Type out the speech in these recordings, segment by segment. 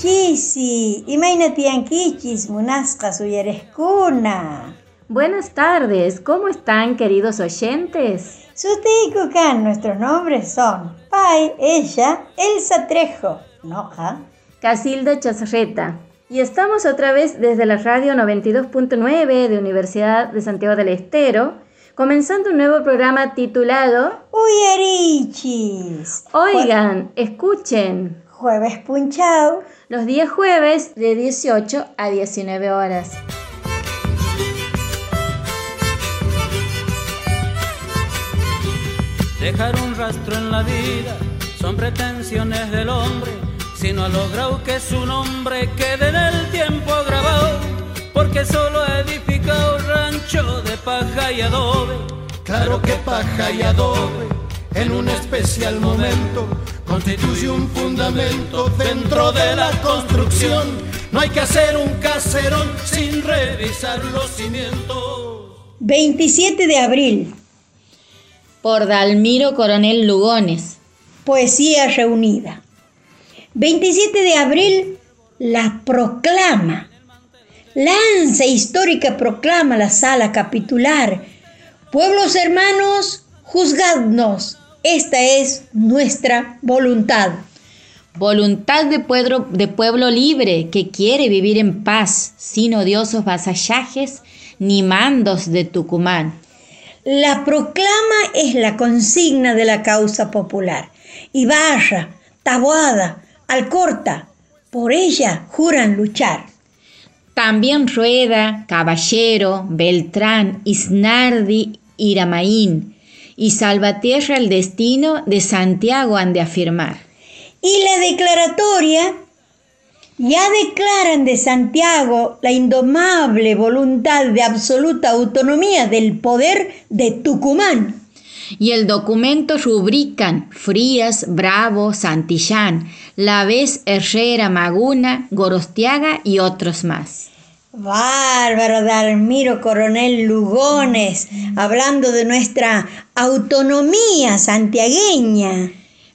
Chisi, imaina tiankichis, munasqa suyareskuna. Buenas tardes, ¿cómo están queridos oyentes? Sutiku kan, nuestros nombres son Pai, ella, Elsa Trejo, Noja, Casilda Chazarreta. Y estamos otra vez desde la radio 92.9 de Universidad de Santiago del Estero, comenzando un nuevo programa titulado Uyarichis. Oigan, escuchen, Jueves punchao. Los días jueves de 18 a 19 horas. Dejar un rastro en la vida son pretensiones del hombre, si no ha logrado que su nombre quede en el tiempo grabado, porque solo ha edificado rancho de paja y adobe. Claro que paja y adobe en un especial momento constituye un fundamento dentro de la construcción. No hay que hacer un caserón sin revisar los cimientos. 27 de abril. Por Dalmiro Coronel Lugones. Poesía reunida. 27 de abril, la proclama. Lanza histórica proclama la sala capitular. Pueblos hermanos, juzgadnos. Esta es nuestra voluntad. Voluntad de pueblo, de pueblo libre que quiere vivir en paz, sin odiosos vasallajes ni mandos de Tucumán. La proclama es la consigna de la causa popular. Ibarra, Taboada, Alcorta, por ella juran luchar. También Rueda, Caballero, Beltrán, Isnardi, Iramaín y Salvatierra el destino de Santiago han de afirmar. Y la declaratoria ya declaran de Santiago la indomable voluntad de absoluta autonomía del poder de Tucumán. Y el documento rubrican Frías, Bravo, Santillán, Lavés, Herrera, Maguna, Gorostiaga y otros más. Bárbaro Dalmiro Coronel Lugones, hablando de nuestra autonomía santiagueña.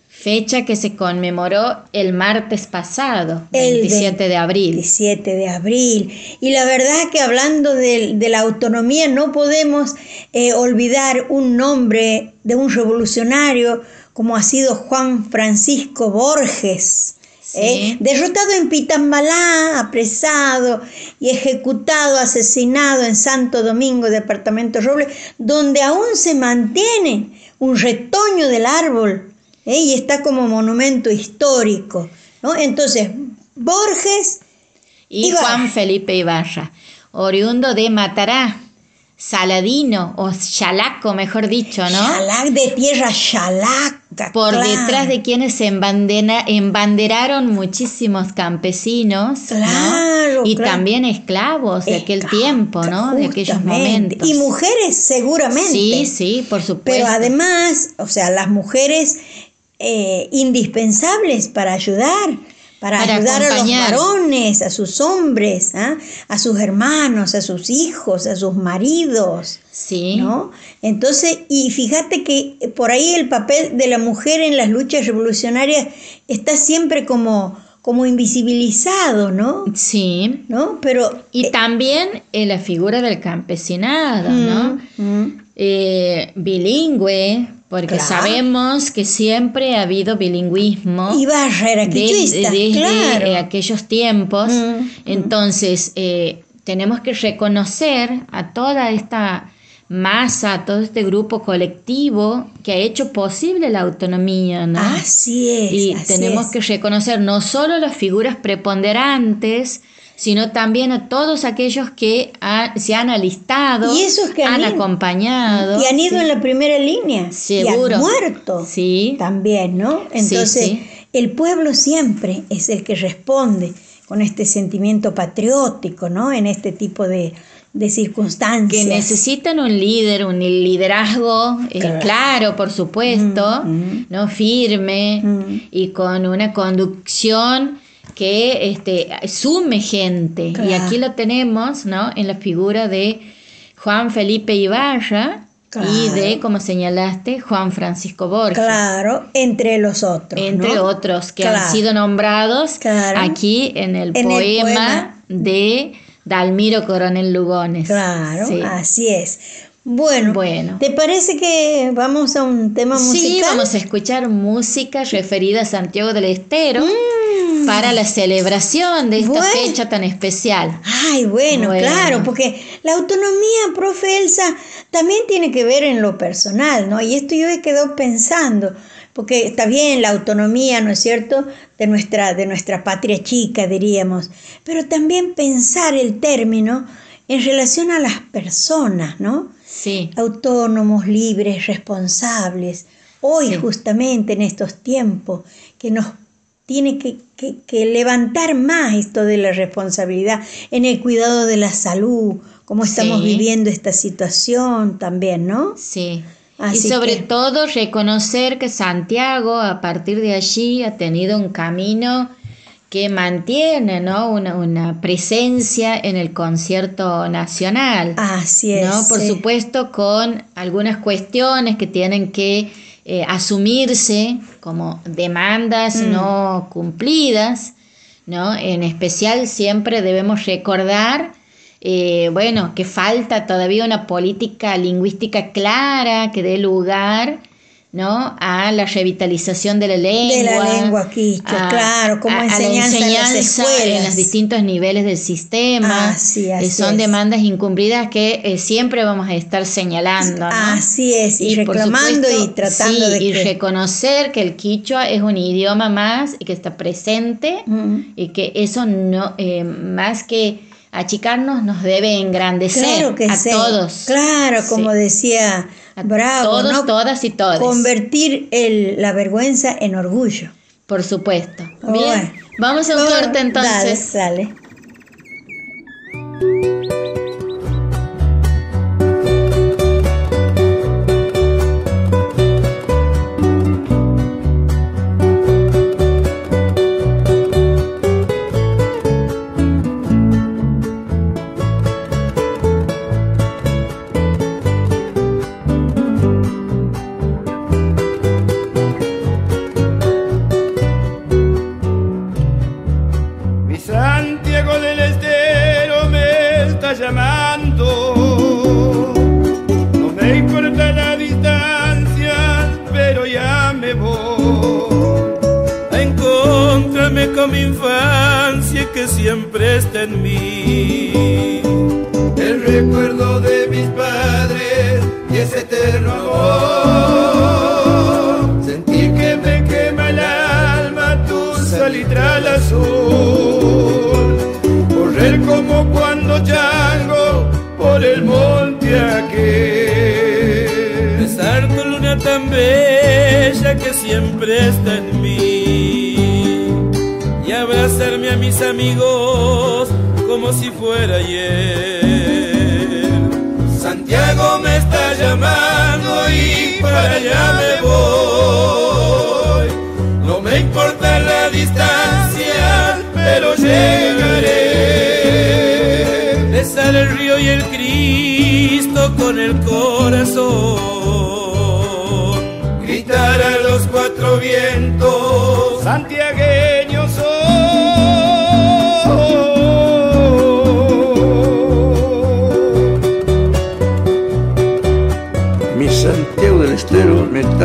Fecha que se conmemoró el martes pasado, El 27 de abril. 27 de abril. Y la verdad que hablando de, de la autonomía no podemos eh, olvidar un nombre de un revolucionario como ha sido Juan Francisco Borges. ¿Eh? Derrotado en Pitambalá, apresado y ejecutado, asesinado en Santo Domingo, departamento Roble, donde aún se mantiene un retoño del árbol ¿eh? y está como monumento histórico. ¿no? Entonces, Borges Y Ibarra. Juan Felipe Ibarra, oriundo de Matará, Saladino o Chalaco, mejor dicho, ¿no? Xalac de tierra Xalaca. Por detrás de quienes se embandena- embanderaron muchísimos campesinos, ¿no? Claro, y claro. también esclavos de aquel tiempo, ¿no? De aquellos momentos. Y mujeres seguramente. Sí, sí, por supuesto. Pero además, o sea, las mujeres eh, indispensables para ayudar, para, Para ayudar a los varones, a sus hombres, ¿ah? a sus hermanos, a sus hijos, a sus maridos. sí. ¿no? Entonces, y fíjate que por ahí el papel de la mujer en las luchas revolucionarias está siempre como, como invisibilizado, ¿no? Sí. ¿No? Pero Y eh, también en la figura del campesinado, ¿no? mm, Eh, bilingüe, porque Claro. sabemos que siempre ha habido bilingüismo. De- quichuista, desde claro. eh, aquellos tiempos. Mm, Entonces, eh, tenemos que reconocer a toda esta masa, a todo este grupo colectivo que ha hecho posible la autonomía, ¿no? Así es. y así tenemos es. que reconocer no solo las figuras preponderantes, sino también a todos aquellos que ha- se han alistado, Y esos que han han ido- acompañado. Y han ido sí. en la primera línea. Seguro. Y han muerto. Sí. También, ¿no? Entonces, sí. el pueblo siempre es el que responde con este sentimiento patriótico, ¿no? En este tipo de, de circunstancias. que necesitan un líder, un liderazgo eh, Claro. por supuesto, Mm, mm. no firme Mm. y con una conducción que este, sume gente. Y aquí lo tenemos, ¿no? En la figura de Juan Felipe Ibarra, y de, como señalaste, Juan Francisco Borges. Claro, entre los otros. Entre otros que han sido nombrados aquí en el, poema, de Dalmiro Coronel Lugones. Claro, así es. Bueno, bueno, ¿te parece que vamos a un tema musical? Sí, vamos a escuchar música referida a Santiago del Estero mm. para la celebración de esta fecha tan especial. Ay, bueno, claro, porque la autonomía, profe Elsa, también tiene que ver en lo personal, ¿no? Y esto yo he quedado pensando, porque está bien la autonomía, ¿no es cierto?, de nuestra, de nuestra patria chica, diríamos, pero también pensar el término en relación a las personas, ¿no? Sí. Autónomos, libres, responsables. Hoy, justamente en estos tiempos, que nos tiene que, levantar más esto de la responsabilidad en el cuidado de la salud, como estamos viviendo esta situación también, ¿no? Sí. Y sobre todo reconocer que Santiago a partir de allí ha tenido un camino que mantiene ¿no? una, presencia en el concierto nacional. Así es. ¿no? Por supuesto, con algunas cuestiones que tienen que eh, asumirse como demandas mm. no cumplidas, ¿no? En especial siempre debemos recordar, eh, bueno, que falta todavía una política lingüística clara que dé lugar ¿no? a la revitalización de la lengua. De la lengua quichua, claro, como enseñanza, en, las escuelas. en los distintos niveles del sistema. Así, así son demandas incumplidas que eh, siempre vamos a estar señalando. ¿no? Así es, y, reclamando y tratando de y reconocer que el quichua es un idioma más y que está presente y que eso no, eh, más que achicarnos nos debe engrandecer a todos. Claro, como decía Bravo, todos, todas y todas. Convertir el, la vergüenza en orgullo. Por supuesto. Bien, vamos a un corte entonces. Dale, dale. Que siempre está en mí. El recuerdo de mis padres y ese eterno amor. Sentir que me quema el alma tu salitral azul. Correr como cuando chango por el monte aquel. Besar tu luna tan bella que siempre está en mí mis amigos como si fuera ayer. Santiago me está llamando y para allá me voy. No me importa la distancia, pero llegaré. Besar el río y el Cristo con el corazón. Gritar a los cuatro vientos, santiagueños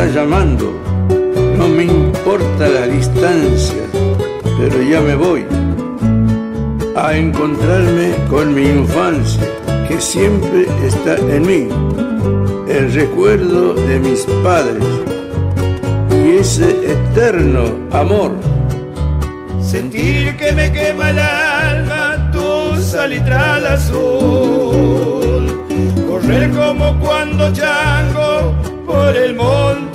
llamando. No me importa la distancia, pero ya me voy a encontrarme con mi infancia, que siempre está en mí, el recuerdo de mis padres y ese eterno amor. Sentir que me quema el alma tu salitral azul, correr como cuando chango por el monte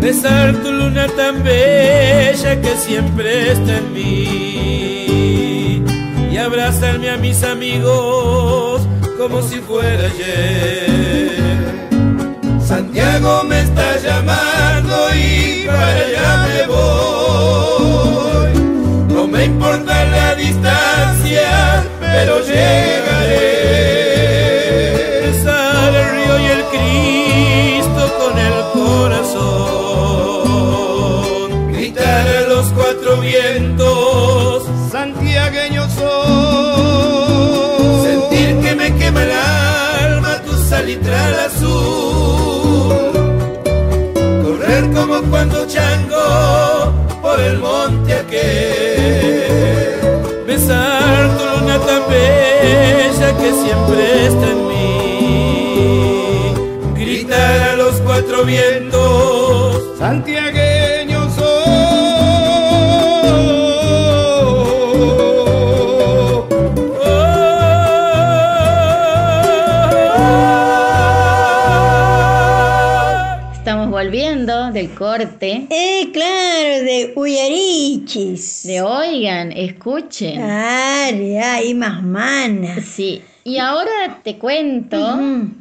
Besar tu luna tan bella que siempre está en mí. Y abrazarme a mis amigos como si fuera ayer. Santiago me está llamando y para allá me voy. No me importa la distancia, pero llegaré siempre está en mí. Gritar a los cuatro vientos. santiagueño soy. Estamos volviendo del corte. Eh, claro, de Uyarichis. De oigan, escuchen. Claro, ahí más mana. Sí, y te cuento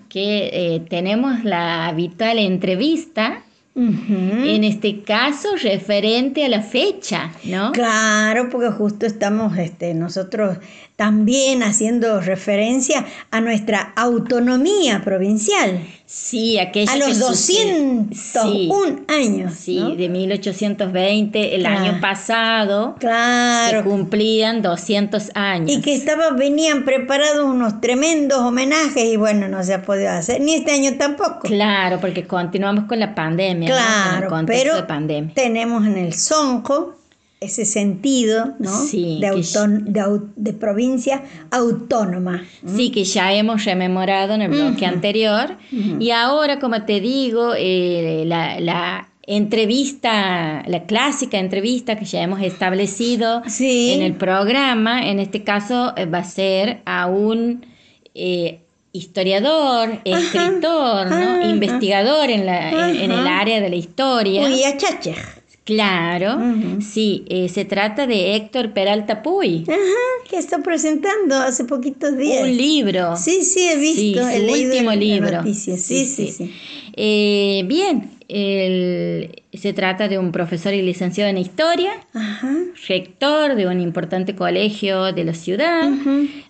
que eh, tenemos la habitual entrevista, en este caso referente a la fecha, ¿no? Claro, porque justo estamos este, nosotros también haciendo referencia a nuestra autonomía provincial, Sí, aquella a los sucede- 201 años. Sí, ¿no? sí, de 1820, el Claro. año pasado, se Claro. cumplían 200 años. Y que estaba, venían preparados unos tremendos homenajes y bueno, no se ha podido hacer, ni este año tampoco. Claro, porque continuamos con la pandemia, ¿no? Con el Claro, pero de pandemia. tenemos en el Sonco ese sentido ¿no? Sí, de, de au- de provincia autónoma. Sí, que ya hemos rememorado en el bloque anterior. Y ahora, como te digo, eh, la, la entrevista, la clásica entrevista que ya hemos establecido Sí. en el programa, en este caso eh, va a ser a un eh, historiador, escritor, ¿no? ajá. investigador en, la, en, en el área de la historia. Uy, a. Claro, sí, eh, se trata de Héctor Peralta Puy. Ajá, que está presentando hace poquitos días. Un libro. Sí, sí, he visto. Sí, leído último libro. Sí, sí, sí. Eh, bien, el- se trata de un profesor y licenciado en historia, Ajá. rector de un importante colegio de la ciudad,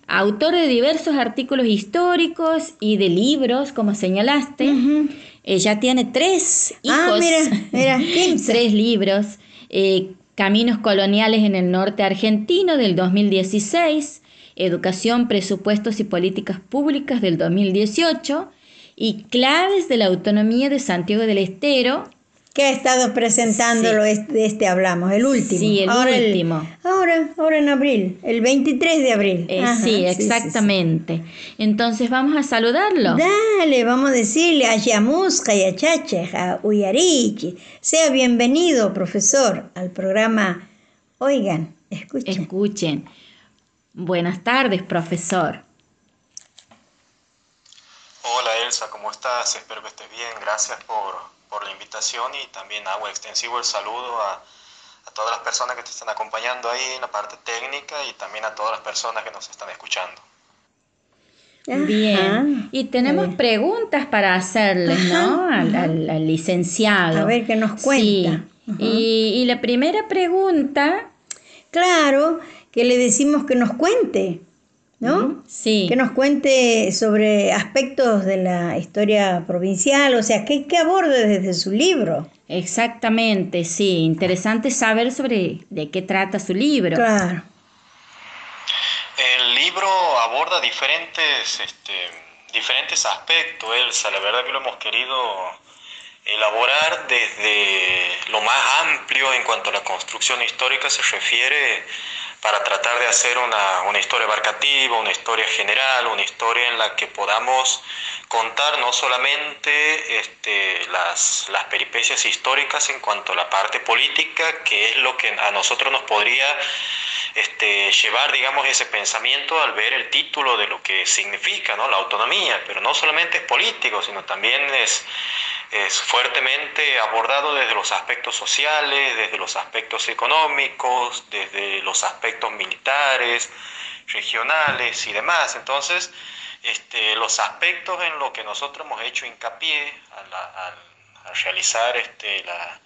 autor de diversos artículos históricos y de libros, como señalaste. Ya tiene tres hijos. Ah, mira, mira, 15. tres libros. eh, Caminos coloniales en el norte argentino del 2016, Educación, presupuestos y políticas públicas del 2018 y Claves de la autonomía de Santiago del Estero. Que ha estado presentándolo, este- de este hablamos, el último. Sí, el ahora último. ahora, ahora en abril, el 23 de abril. Eh, Ajá, sí, exactamente. Entonces vamos a saludarlo. Dale, vamos a decirle a Yamusca y a Chache, a Uyarichi. Sea bienvenido, profesor, al programa. Oigan, escuchen. Escuchen. Buenas tardes, profesor. Hola Elsa, ¿cómo estás? Espero que estés bien. Gracias por, por la invitación y también hago extensivo el saludo a, a todas las personas que te están acompañando ahí en la parte técnica y también a todas las personas que nos están escuchando. Ajá. Bien. Y tenemos bien. preguntas para hacerles, ¿no? Al, ajá. al- al licenciado. A ver qué nos cuenta. Y la primera pregunta, Claro, que le decimos que nos cuente, ¿no? sí. Que nos cuente sobre aspectos de la historia provincial, o sea, ¿qué, qué aborde desde su libro? Exactamente, sí. Interesante saber sobre de qué trata su libro. Claro. El libro aborda diferentes, este, diferentes aspectos, Elsa. La verdad que lo hemos querido elaborar desde lo más amplio en cuanto a la construcción histórica se refiere para tratar de hacer una, una historia abarcativa, una historia general, una historia en la que podamos contar no solamente este, las, las peripecias históricas en cuanto a la parte política, que es lo que a nosotros nos podría este, llevar, digamos, ese pensamiento al ver el título de lo que significa ¿no? la autonomía, pero no solamente es político, sino también es, es fuertemente abordado desde los aspectos sociales, desde los aspectos económicos, desde los aspectos militares, regionales y demás. Entonces, este, los aspectos en los que nosotros hemos hecho hincapié al, al- al realizar este, la,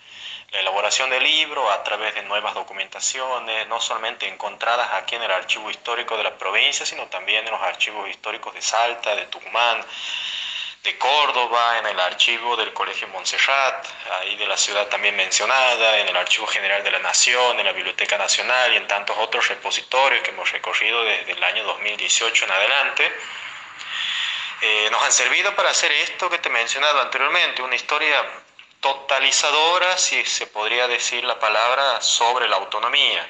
la elaboración del libro a través de nuevas documentaciones, no solamente encontradas aquí en el archivo histórico de la provincia, sino también en los archivos históricos de Salta, de Tucumán, de Córdoba, en el archivo del Colegio Montserrat, ahí de la ciudad también mencionada, en el Archivo General de la Nación, en la Biblioteca Nacional y en tantos otros repositorios que hemos recorrido desde el año 2018 en adelante. Eh, nos han servido para hacer esto que te he mencionado anteriormente, una historia totalizadora, si se podría decir la palabra, sobre la autonomía.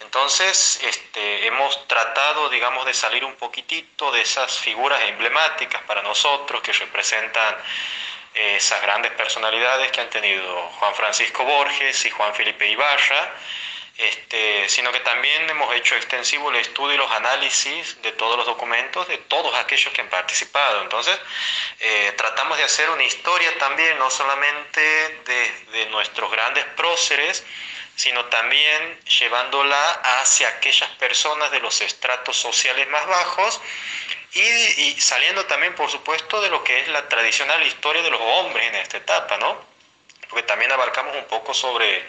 Entonces, este, hemos tratado, digamos, de salir un poquitito de esas figuras emblemáticas para nosotros que representan eh, esas grandes personalidades que han tenido Juan Francisco Borges y Juan Felipe Ibarra, este, sino que también hemos hecho extensivo el estudio y los análisis de todos los documentos de todos aquellos que han participado. Entonces, eh, tratamos de hacer una historia también, no solamente de, de nuestros grandes próceres, sino también llevándola hacia aquellas personas de los estratos sociales más bajos y, saliendo también, por supuesto, de lo que es la tradicional historia de los hombres en esta etapa, ¿no? Porque también abarcamos un poco sobre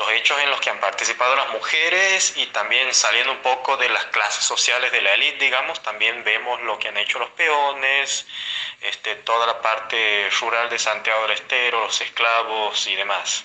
los hechos en los que han participado las mujeres y también saliendo un poco de las clases sociales de la élite, digamos, también vemos lo que han hecho los peones, este, toda la parte rural de Santiago del Estero, los esclavos y demás.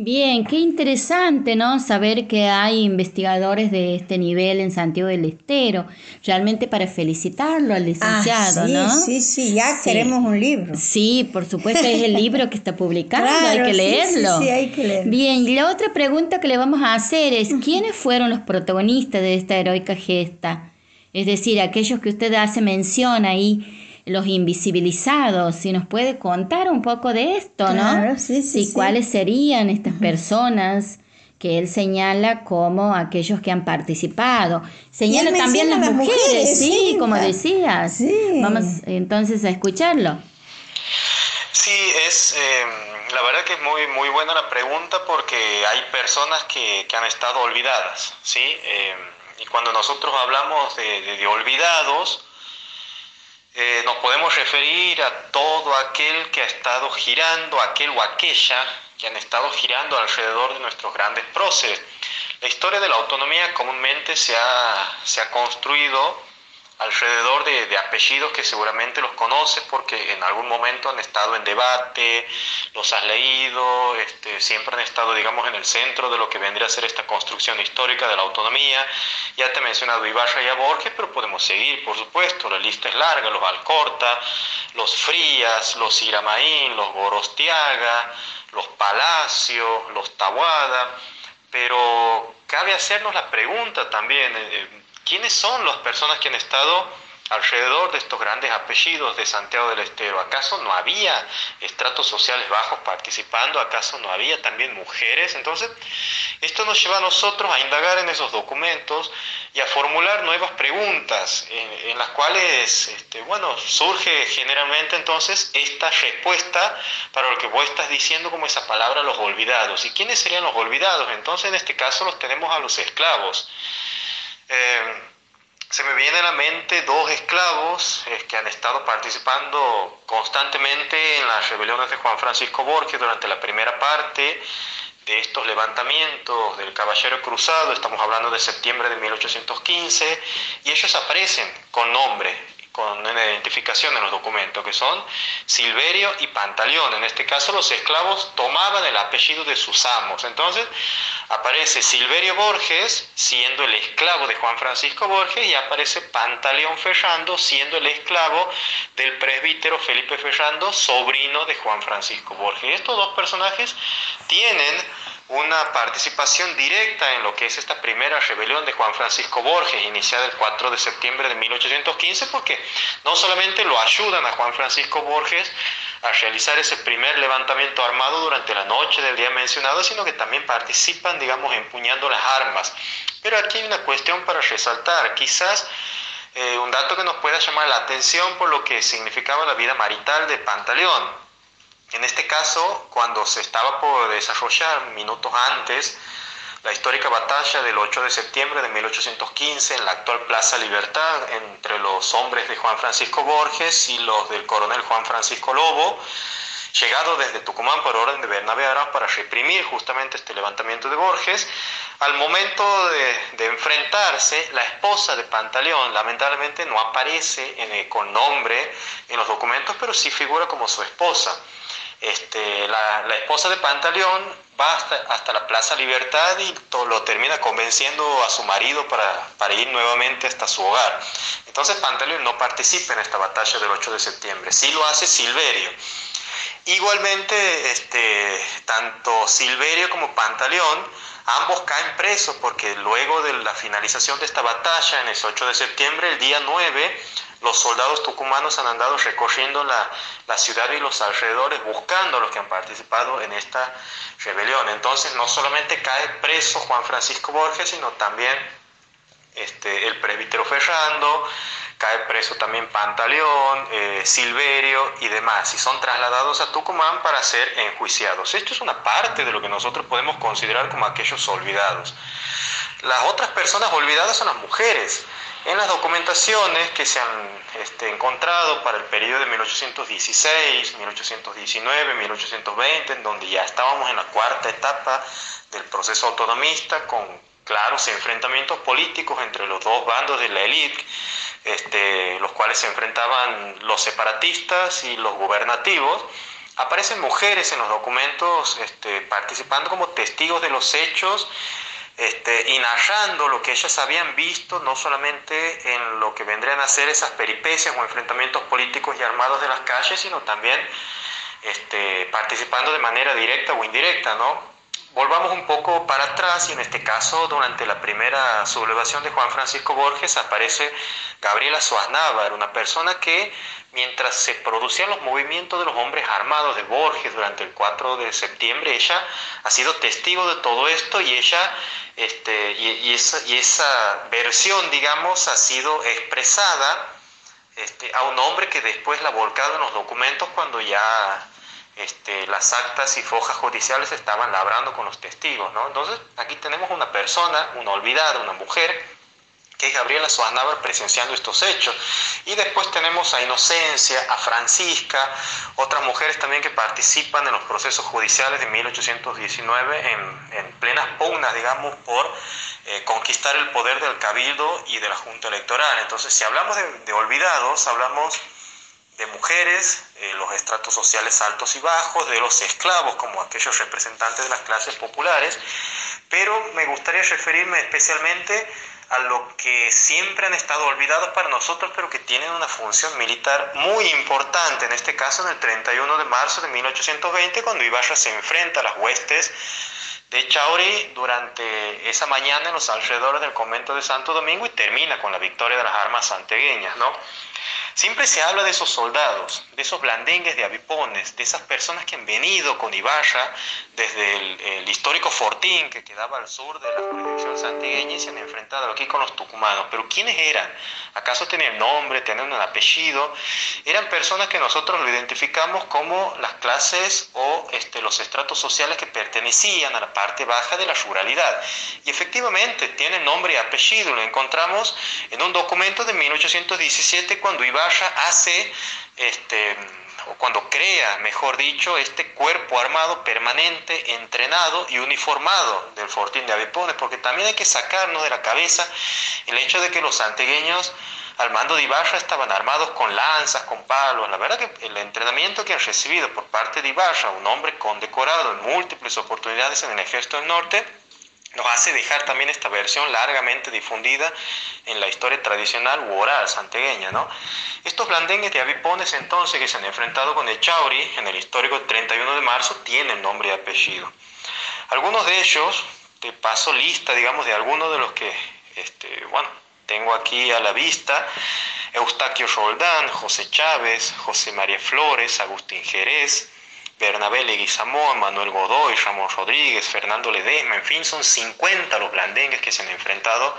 Bien, qué interesante, ¿no? Saber que hay investigadores de este nivel en Santiago del Estero. Realmente para felicitarlo al licenciado, ah, sí, ¿no? Sí, sí, ya queremos un libro. Sí, por supuesto, es el libro que está publicado, hay que leerlo. Sí, sí, hay que leerlo. Bien, y la otra pregunta que le vamos a hacer es, ¿quiénes fueron los protagonistas de esta heroica gesta? Es decir, aquellos que usted hace mención ahí los invisibilizados, si nos puede contar un poco de esto, ¿no? Sí, sí, sí, cuáles serían estas personas que él señala como aquellos que han participado. Señala también las, mujeres, sí, como decías. Vamos entonces a escucharlo. Sí, es em, la verdad que es muy muy buena la pregunta porque hay personas que, que han estado olvidadas, sí. Em, y cuando nosotros hablamos de, de olvidados, eh, nos podemos referir a todo aquel que ha estado girando, aquel o aquella que han estado girando alrededor de nuestros grandes próceres. La historia de la autonomía comúnmente se ha, se ha construido alrededor de, apellidos que seguramente los conoces porque en algún momento han estado en debate, los has leído, este, siempre han estado, digamos, en el centro de lo que vendría a ser esta construcción histórica de la autonomía. Ya te he mencionado Ibarra y a Borges, pero podemos seguir, por supuesto, la lista es larga, los Alcorta, los Frías, los Iramaín, los Gorostiaga, los Palacio, los Tabuada, pero cabe hacernos la pregunta también, eh, eh, ¿Quiénes son las personas que han estado alrededor de estos grandes apellidos de Santiago del Estero? ¿Acaso no había estratos sociales bajos participando? ¿Acaso no había también mujeres? Entonces, esto nos lleva a nosotros a indagar en esos documentos y a formular nuevas preguntas en, las cuales, este, bueno, surge generalmente entonces esta respuesta para lo que vos estás diciendo como esa palabra los olvidados. ¿Y quiénes serían los olvidados? Entonces, en este caso los tenemos a los esclavos. Eh, se me viene a la mente dos esclavos que han estado participando constantemente en las rebeliones de Juan Francisco Borges durante la primera parte de estos levantamientos del Caballero Cruzado, estamos hablando de septiembre de 1815, y ellos aparecen con nombre, con una identificación en los documentos, que son Silverio y Pantaleón. En este caso los esclavos tomaban el apellido de sus amos. Entonces aparece Silverio Borges siendo el esclavo de Juan Francisco Borges y aparece Pantaleón Ferrando siendo el esclavo del presbítero Felipe Ferrando, sobrino de Juan Francisco Borges. Estos dos personajes tienen una participación directa en lo que es esta primera rebelión de Juan Francisco Borges, iniciada el 4 de septiembre de 1815, porque no solamente lo ayudan a Juan Francisco Borges a realizar ese primer levantamiento armado durante la noche del día mencionado, sino que también participan, digamos, empuñando las armas. Pero aquí hay una cuestión para resaltar, quizás eh, un dato que nos pueda llamar la atención por lo que significaba la vida marital de Pantaleón. En este caso, cuando se estaba por desarrollar minutos antes la histórica batalla del 8 de septiembre de 1815 en la actual Plaza Libertad entre los hombres de Juan Francisco Borges y los del coronel Juan Francisco Lobo, llegado desde Tucumán por orden de Bernabé Arán para reprimir justamente este levantamiento de Borges. Al momento de, enfrentarse, la esposa de Pantaleón lamentablemente no aparece con nombre en los documentos, pero sí figura como su esposa. Este, la, esposa de Pantaleón va hasta, la Plaza Libertad y lo termina convenciendo a su marido para, para, ir nuevamente hasta su hogar. Entonces Pantaleón no participa en esta batalla del 8 de septiembre, sí lo hace Silverio. Igualmente, este, tanto Silverio como Pantaleón, ambos caen presos porque luego de la finalización de esta batalla, en ese 8 de septiembre, el día 9, los soldados tucumanos han andado recorriendo la, la, ciudad y los alrededores buscando a los que han participado en esta rebelión. Entonces no solamente cae preso Juan Francisco Borges, sino también este, el presbítero Ferrando, cae preso también Pantaleón, eh, Silverio y demás, y son trasladados a Tucumán para ser enjuiciados. Esto es una parte de lo que nosotros podemos considerar como aquellos olvidados. Las otras personas olvidadas son las mujeres. En las documentaciones que se han este, encontrado para el periodo de 1816, 1819, 1820, en donde ya estábamos en la cuarta etapa del proceso autonomista con claros enfrentamientos políticos entre los dos bandos de la élite, este, los cuales se enfrentaban los separatistas y los gubernativos, aparecen mujeres en los documentos este, participando como testigos de los hechos este, y narrando lo que ellas habían visto, no solamente en lo que vendrían a ser esas peripecias o enfrentamientos políticos y armados de las calles, sino también participando de manera directa o indirecta, ¿no? Volvamos un poco para atrás y en este caso durante la primera sublevación de Juan Francisco Borges aparece Gabriela Suaznavar, una persona que mientras se producían los movimientos de los hombres armados de Borges durante el 4 de septiembre, ella ha sido testigo de todo esto y ella, este, y, esa, y esa versión, digamos, ha sido expresada este, a un hombre que después la ha volcado en los documentos cuando ya este, las actas y fojas judiciales estaban labrando con los testigos, ¿no? Entonces, aquí tenemos una persona, una olvidada, una mujer, que es Gabriela Soanávar presenciando estos hechos. Y después tenemos a Inocencia, a Francisca, otras mujeres también que participan en los procesos judiciales de 1819 en, en plenas pugnas, digamos, por eh, conquistar el poder del cabildo y de la Junta Electoral. Entonces, si hablamos de olvidados, hablamos de mujeres, eh, los estratos sociales altos y bajos, de los esclavos como aquellos representantes de las clases populares, pero me gustaría referirme especialmente a lo que siempre han estado olvidados para nosotros, pero que tienen una función militar muy importante, en este caso en el 31 de marzo de 1820, cuando Ibarra se enfrenta a las huestes de Chauri durante esa mañana en los alrededores del convento de Santo Domingo y termina con la victoria de las armas santegueñas, ¿no? Siempre se habla de esos soldados, de esos blandengues de avipones, de esas personas que han venido con Ibarra desde el, histórico Fortín que quedaba al sur de la jurisdicción santigueña y se han enfrentado aquí con los tucumanos. Pero ¿quiénes eran? ¿Acaso tenían nombre, tenían un apellido? Eran personas que nosotros lo identificamos como las clases o este, los estratos sociales que pertenecían a la parte baja de la ruralidad. Y efectivamente tienen nombre y apellido. Lo encontramos en un documento de 1817 cuando Ibarra hace, este, o cuando crea, mejor dicho, este cuerpo armado permanente, entrenado y uniformado del Fortín de Avipones, porque también hay que sacarnos de la cabeza el hecho de que los santegueños al mando de Ibarra estaban armados con lanzas, con palos. La verdad que el entrenamiento que han recibido por parte de Ibarra, un hombre condecorado en múltiples oportunidades en el ejército del norte, nos hace dejar también esta versión largamente difundida en la historia tradicional u oral santegueña. ¿no? Estos blandengues de avipones entonces que se han enfrentado con el Chauri en el histórico 31 de marzo tienen nombre y apellido. Algunos de ellos, te paso lista, digamos, de algunos de los que, este, bueno, tengo aquí a la vista, Eustaquio Roldán, José Chávez, José María Flores, Agustín Jerez, Bernabé Leguizamón, Manuel Godoy, Ramón Rodríguez, Fernando Ledesma, en fin, son 50 los blandengues que se han enfrentado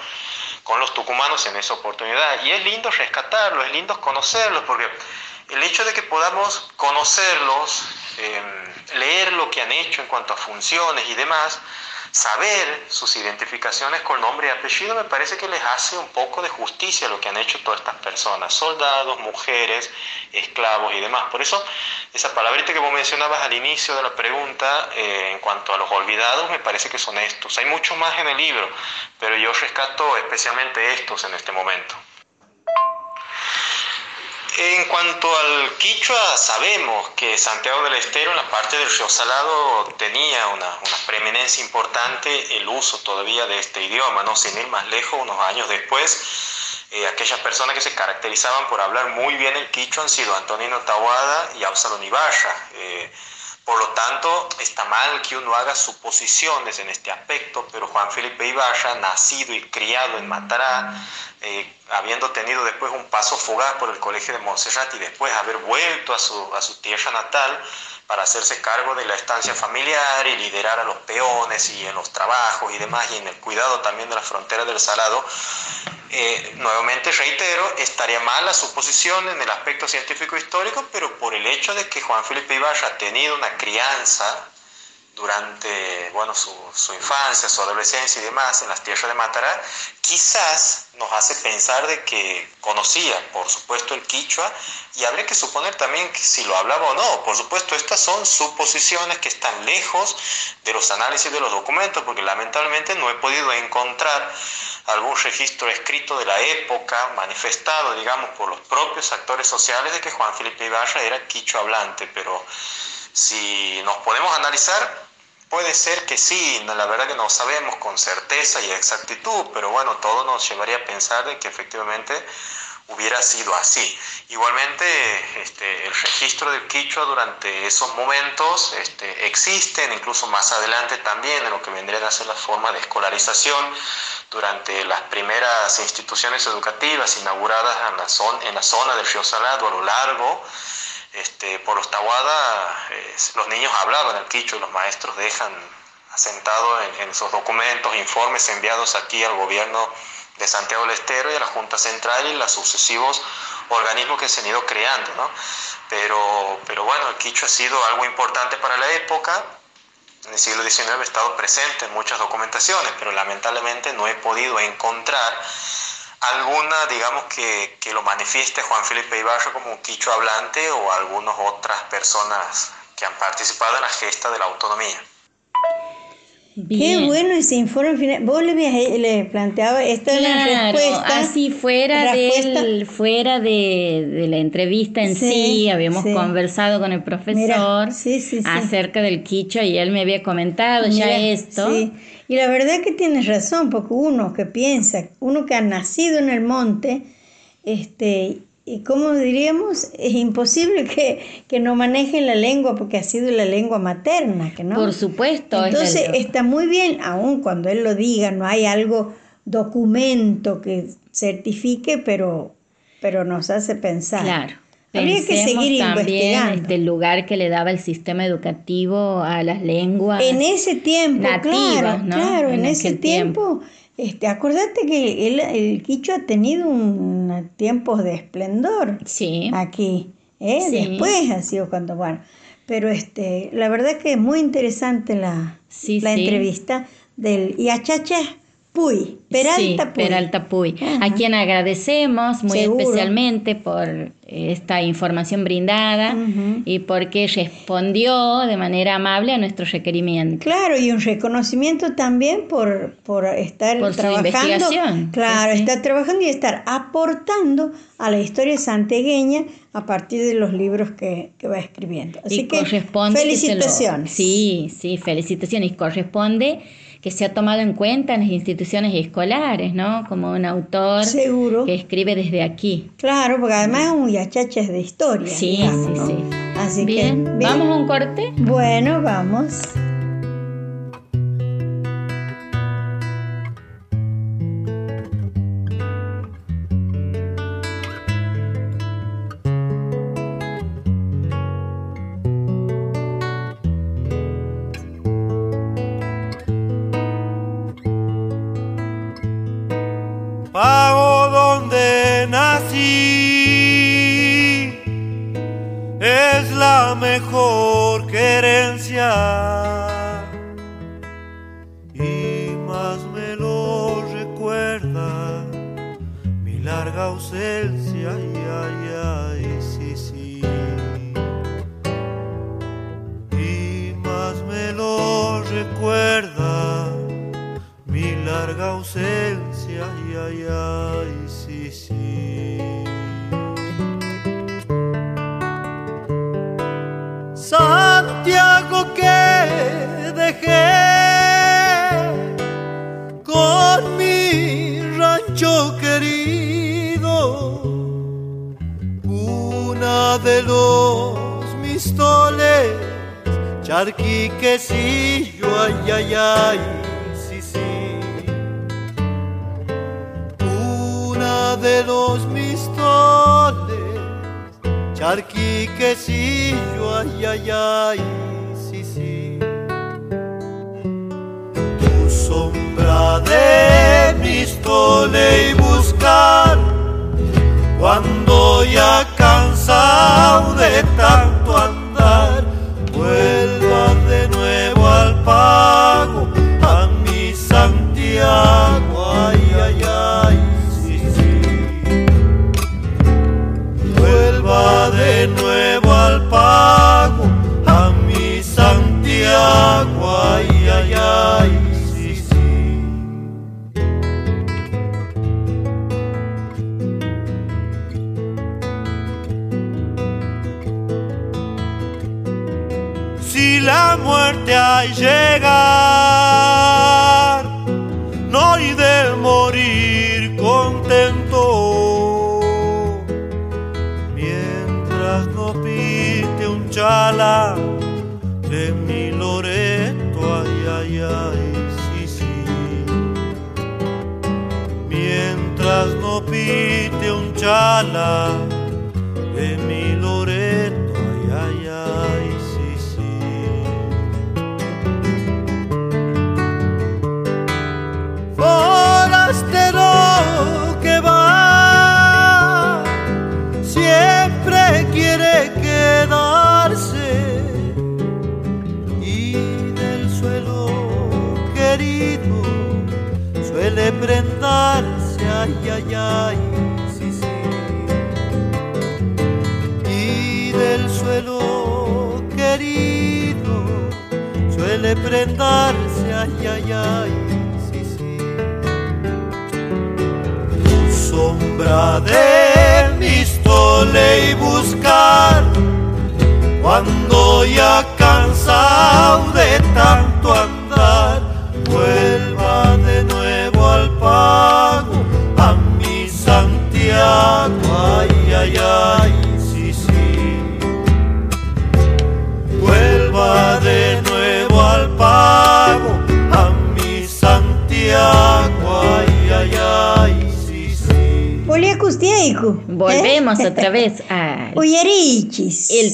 con los tucumanos en esa oportunidad. Y es lindo rescatarlos, es lindo conocerlos, porque el hecho de que podamos conocerlos em, leer lo que han hecho en cuanto a funciones y demás, saber sus identificaciones con nombre y apellido me parece que les hace un poco de justicia lo que han hecho todas estas personas, soldados, mujeres, esclavos y demás. Por eso, esa palabrita que vos mencionabas al inicio de la pregunta, eh, en cuanto a los olvidados, me parece que son estos. Hay mucho más en el libro, pero yo rescato especialmente estos en este momento. En cuanto al quichua, sabemos que Santiago del Estero, en la parte del río Salado, tenía una, preeminencia importante el uso todavía de este idioma, ¿no? Sin ir más lejos, unos años después, eh, aquellas personas que se caracterizaban por hablar muy bien el quichua han sido Antonino Tawada y Absalón Ibarra. Eh, por lo tanto, está mal que uno haga suposiciones en este aspecto, pero Juan Felipe Ibarra, nacido y criado en Matará, eh, habiendo tenido después un paso fugaz por el Colegio de Montserrat y después haber vuelto a su, a su tierra natal para hacerse cargo de la estancia familiar y liderar a los peones y en los trabajos y demás y en el cuidado también de la frontera del Salado, eh, nuevamente reitero, estaría mal la suposición en el aspecto científico histórico, pero por el hecho de que Juan Felipe Ibarra ha tenido una crianza durante bueno, su, infancia, su adolescencia y demás en las tierras de Matará, quizás nos hace pensar de que conocía, por supuesto, el quichua y habría que suponer también si lo hablaba o no. Por supuesto, estas son suposiciones que están lejos de los análisis de los documentos, porque lamentablemente no he podido encontrar algún registro escrito de la época, manifestado, digamos, por los propios actores sociales de que Juan Felipe Ibarra era quicho hablante, pero si nos podemos analizar, puede ser que sí, la verdad que no sabemos con certeza y exactitud, pero bueno, todo nos llevaría a pensar de que efectivamente hubiera sido así. Igualmente, este, el registro del quichua durante esos momentos este, existen, incluso más adelante también en lo que vendría a ser la forma de escolarización durante las primeras instituciones educativas inauguradas en la zona, en la zona del río Salado a lo largo. Este, por los Tahuada, eh, los niños hablaban el quichua y los maestros dejan asentado en, en esos documentos, informes enviados aquí al gobierno de Santiago del Estero y a la Junta Central y los sucesivos organismos que se han ido creando, ¿no? Pero, pero bueno, el quichua ha sido algo importante para la época, en el siglo XIX ha estado presente en muchas documentaciones, pero lamentablemente no he podido encontrar alguna, digamos, que, que lo manifieste Juan Felipe Ibarra como un quicho hablante o algunas otras personas que han participado en la gesta de la autonomía. Qué bueno ese informe final. Vos le, le planteaba esta claro, respuesta. Así fuera, del, fuera de, de, la entrevista en sí, sí habíamos sí. conversado con el profesor sí, acerca del quicho y él me había comentado Mira, ya esto. Y la verdad que tienes razón, porque uno que piensa, uno que ha nacido en el monte, este, y como diríamos, es imposible que, que, no manejen la lengua porque ha sido la lengua materna, que no. Por supuesto. Entonces está muy bien, aun cuando él lo diga, no hay algo documento que certifique, pero, pero nos hace pensar. Claro. Habría que seguir también investigando. este lugar que le daba el sistema educativo a las lenguas en ese tiempo, nativas, claro, ¿no? claro, en, en ese tiempo, tiempo este, acordate que el, el quicho ha tenido un tiempos de esplendor sí. aquí. ¿eh? Sí. Después ha sido cuando, bueno, pero este, la verdad que es muy interesante la, sí, la entrevista del Iachacha Puy, Peralta sí, Puy. Peralta Puy, a quien agradecemos muy Seguro. especialmente por esta información brindada uh -huh. y porque respondió de manera amable a nuestro requerimiento. Claro, y un reconocimiento también por, por estar por trabajando. Su claro, sí, sí. estar trabajando y estar aportando a la historia santegueña a partir de los libros que, que va escribiendo. Así y que felicitaciones. Lo, sí, sí, felicitaciones. Corresponde que se ha tomado en cuenta en las instituciones escolares, ¿no? Como un autor Seguro. que escribe desde aquí. Claro, porque además es un yachacha de historia. Sí, digamos, sí, ¿no? sí. Así bien. que. Bien. ¿Vamos a un corte? Bueno, vamos.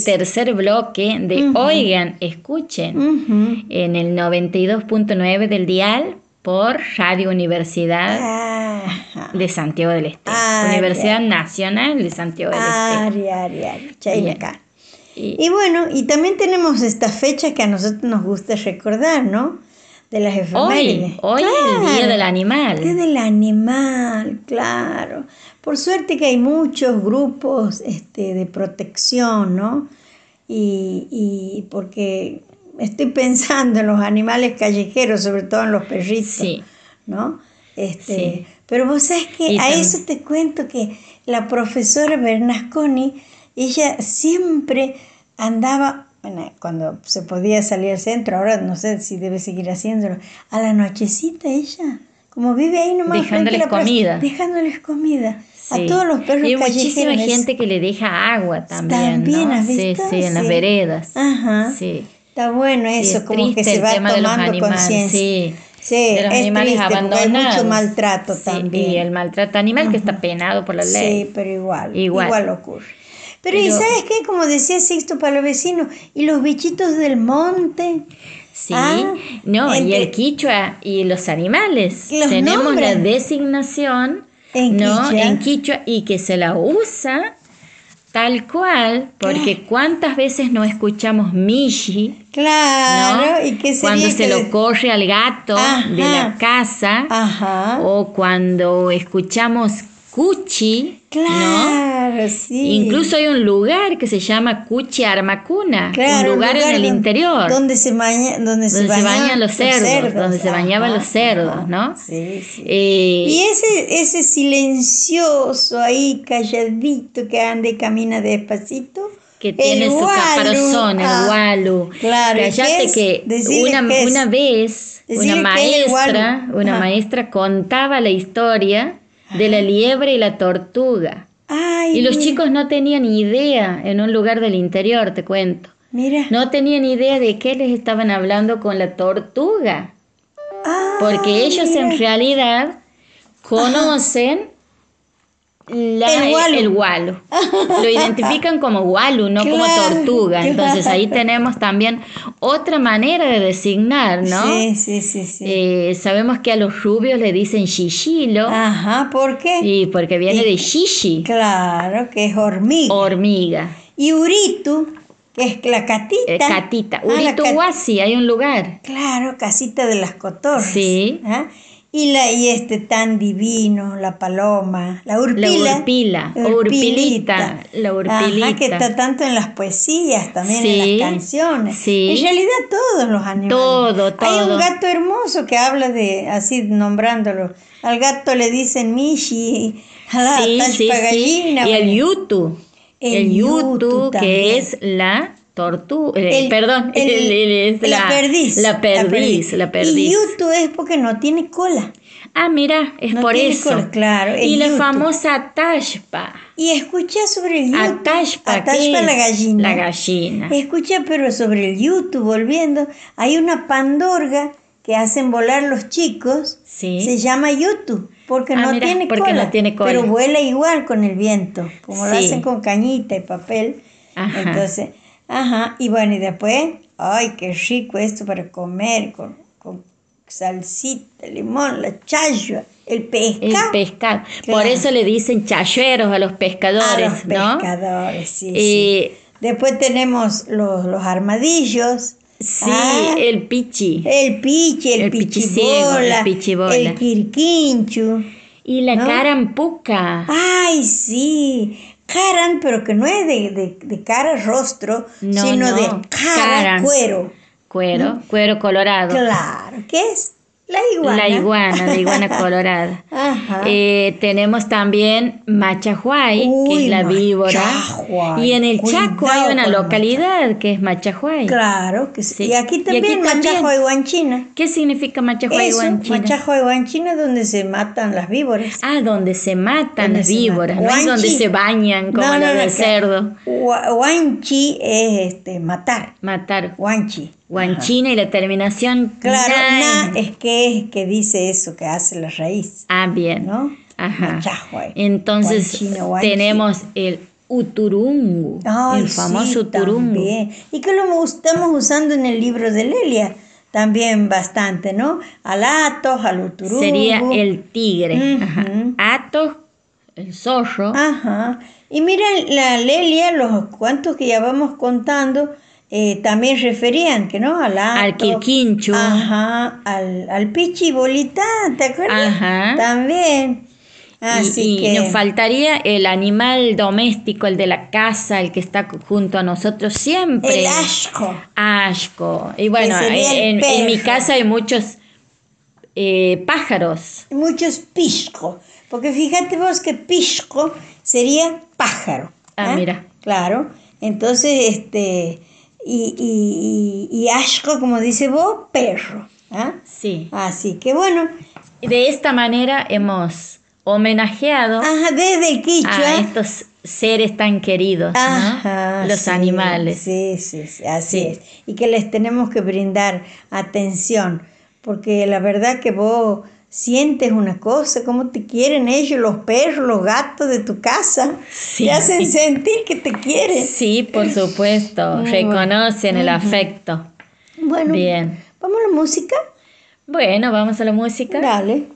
Tercer bloque de. Oigan, escuchen Ujú. en el 92.9 del dial por Radio Universidad de Santiago del Este. Ah, Universidad. Nacional de Santiago del Este. Ari. Chaina Bien. acá. Y- Y bueno, y también tenemos esta fecha que a nosotros nos gusta recordar, ¿no? De las efemérides. hoy, hoy el Día Claro, del Animal. Día del animal, claro. Por suerte que hay muchos grupos este, de protección, ¿no? Y, y porque estoy pensando en los animales callejeros, sobre todo en los perritos, Sí. ¿no? Este, Sí. Pero vos sabés que Y a eso te cuento que la profesora Bernasconi, ella siempre andaba, bueno, cuando se podía salir al centro, ahora no sé si debe seguir haciéndolo, a la nochecita ella, como vive ahí nomás. Dejándoles plaza, comida. Dejándoles comida. Sí. A todos los perros Y hay muchísima gente que le deja agua también, También, ¿no? ¿has Sí, visto? sí, en las veredas. Ajá. Sí. Está bueno eso, es como que se va tomando conciencia. sí. Sí, de los es animales triste abandonados. hay mucho maltrato Sí, también. Y el maltrato animal que está penado por la ley. Sí, pero igual, Igual. igual, ocurre. Pero, ¿y sabes qué? Como decía Sixto para los vecinos, ¿y los bichitos del monte? Sí, Ah, no, y el quichua y los animales. Los Tenemos nombran. la designación En ¿no? quichua. en quichua y que se la usa Tal cual, porque cuántas veces no escuchamos Mishi, Claro, ¿no? ¿y qué cuando se que lo le- corre al gato de la casa, Ajá. o cuando escuchamos Cuchi, ¿no? Claro, sí. Incluso hay un lugar que se llama Cuchi Armacuna, Claro, un lugar, en el donde- interior. Donde se, baña, donde se, Donde se bañan bañan los cerdos, donde se bañaban los cerdos, ¿no? Sí, sí. Eh, Y ese, ese silencioso ahí, calladito, que anda y camina despacito. que tiene su gualu, caparazón, el ah, gualu. Claro, ¿y Cállate qué es? que una, una vez una el maestra, una maestra contaba la historia de la liebre y la tortuga. Ay, Y los mira, chicos no tenían idea en un lugar del interior, te cuento. Mira. No tenían idea de qué les estaban hablando con la tortuga. Ah, Porque ellos mira. en realidad conocen la- El gualu. el gualu. Lo identifican como gualu, no como tortuga. Entonces ahí tenemos también otra manera de designar, ¿no? Sí, sí, sí, sí. Eh, sabemos que a los rubios le dicen shishilo, Ajá, ¿por qué? y porque viene Y- de shishi, Claro, que es hormiga. hormiga. y Uritu, que es la catita. Eh, catita. Ah, la cat- Urituhuasi, hay un lugar. Claro, casita de las cotorras. Sí. ¿ah? Y, la, y este tan divino, la paloma, la La urpila. urpila, o urpilita, la urpilita. Ajá, que está tanto en las poesías, también en las canciones. sí. En realidad todos los animales. Todo, Hay todo. un gato hermoso que habla de, así nombrándolo. Al gato le dicen Mishi, a la Sí, Y el yutu. El El, yutu, que es la tortuga. El- perdón, el- el- el- es la, perdiz. La perdiz, la Y perdiz. yutu es porque no tiene cola. Ah, mira, es No por eso. cola, claro, y la famosa tashpa. Y escucha sobre el yutu. Atashpa, ¿qué Atashpa la gallina. La gallina. Escucha, pero sobre el yutu, volviendo, hay una pandorga que hacen volar los chicos. Sí. Se llama yutu, porque Ah, no mira, tiene porque cola. no tiene cola. Pero vuela igual con el viento, como lo hacen con cañita y papel. Ajá. Entonces, ajá, y bueno, y después, ay, qué rico esto para comer, con, con salsita, limón, la chayua, el El pescado. pescado. Claro. Por eso le dicen chayeros a los pescadores, a los ¿no? pescadores, sí, sí. Después tenemos los, los armadillos. sí, Ah, el pichi. el pichi, el, el pichibola, el pichibola. el quirquinchu. Y la ¿no? carampuca. Ay, sí. Caran, pero que no es de, de, de cara rostro, No, sino no, de cara, cuero. Cuero, cuero colorado. Claro, ¿qué es? La iguana. La iguana, la iguana colorada. Ajá. Eh, tenemos también Machajuay, que es la víbora. Machajuay. Y en el Chaco hay una localidad que es Machajuay. Claro, que sí. Sí. Y aquí Y aquí también, y Guanchina. ¿Qué significa Machajuay Eso, Guanchina? Machajo y Guanchina es donde se matan las víboras. Ah, donde se matan Donde las víboras, matan. no es donde se bañan como No, no, que- cerdo. Es este, matar. Matar. Guanchi. Guanchina y la terminación. Claro, na. na es que es que dice eso, que hace la raíz, Ah, bien. ¿no? Ajá. Machajuay. Entonces tenemos el uturungu, Ay, el famoso sí, uturungu. también. Y que lo estamos usando en el libro de Lelia también bastante, ¿no? Al atos, al uturungu. Sería el tigre. Ajá. Atos, el zorro. Ajá. Y mira, la Lelia, los cuantos que ya vamos contando, eh, también referían, que no? Al ato, Al quirquincho. Ajá, al, al pichibolita, ¿te acuerdas? Ajá. También. Y- Así y, que... nos faltaría el animal doméstico, el de la casa, el que está junto a nosotros siempre. El asco. Asco. Y bueno, en, en mi casa hay muchos eh, pájaros. Muchos pisco. Porque fíjate vos que pisco sería pájaro. Ah, ¿ah? mira. Claro. Entonces, este... Y, y, y, y asco, como dice vos, perro. ¿ah? Sí. Así que bueno, De esta manera hemos homenajeado ajá, desde el quichua. a estos seres tan queridos, ¿no? Los sí, animales. Sí, sí, sí, así Sí. es. Y que les tenemos que brindar atención, porque la verdad que vos sientes una cosa, cómo te quieren ellos, los perros, los gatos de tu casa. Sí. Te hacen sentir que te quieren. Sí, por supuesto, Muy reconocen el afecto. Bueno, Bien. ¿vamos a la música? Bueno, vamos a la música. Dale.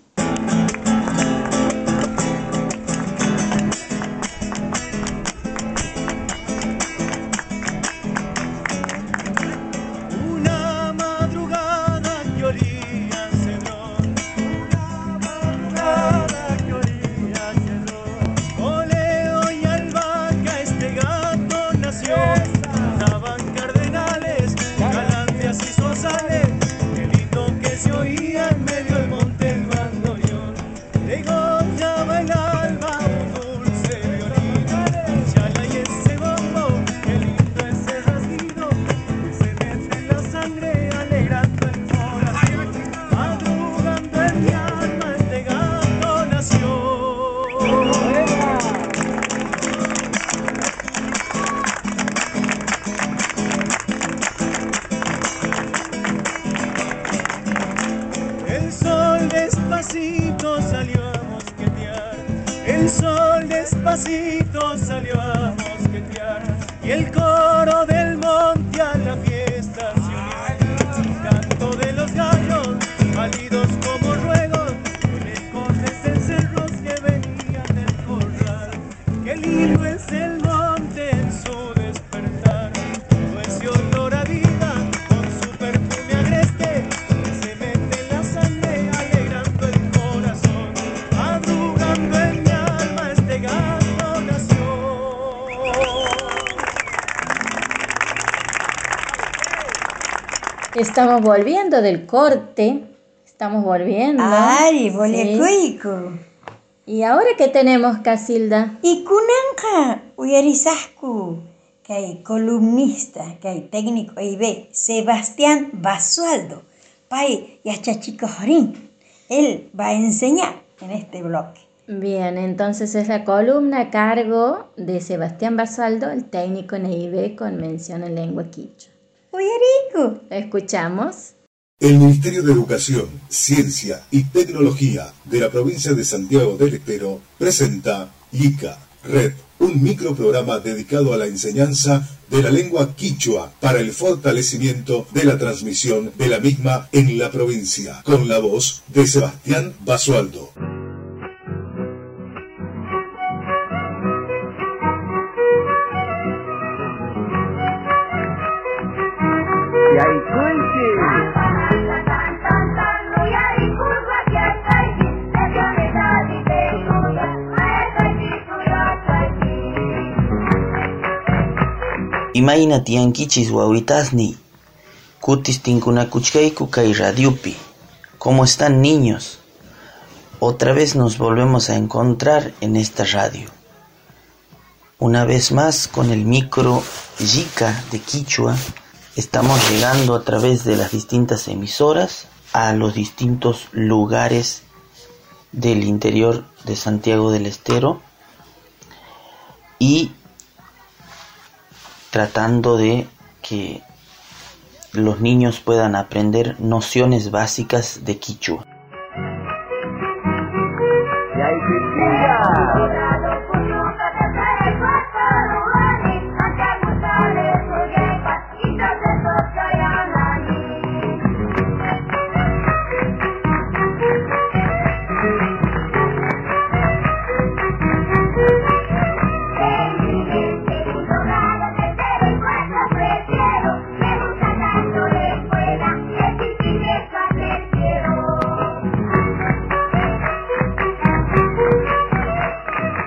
Estamos volviendo del corte. Estamos volviendo. Ari, Sí. bolecoico. ¿Y ahora qué tenemos, Casilda? Y kunanqa uyarisasku kay columnista kay técnico IB Sebastián Basualdo pay yachachikojorín él va a enseñar en este bloque Bien, entonces es la columna a cargo de Sebastián Basaldo, el técnico en EIB con mención en lengua quichua. Uyarico Escuchamos. El Ministerio de Educación, Ciencia y Tecnología de la provincia de Santiago del Estero presenta ICA Red, un microprograma dedicado a la enseñanza de la lengua quichua para el fortalecimiento de la transmisión de la misma en la provincia, con la voz de Sebastián Basualdo. Imayna kutis tinkunakuchkayku kay radiopi. ¿Cómo están niños? Otra vez nos volvemos a encontrar en esta radio. Una vez más con el micro Yika de Quichua estamos llegando a través de las distintas emisoras a los distintos lugares del interior de Santiago del Estero y tratando de que los niños puedan aprender nociones básicas de Quichua.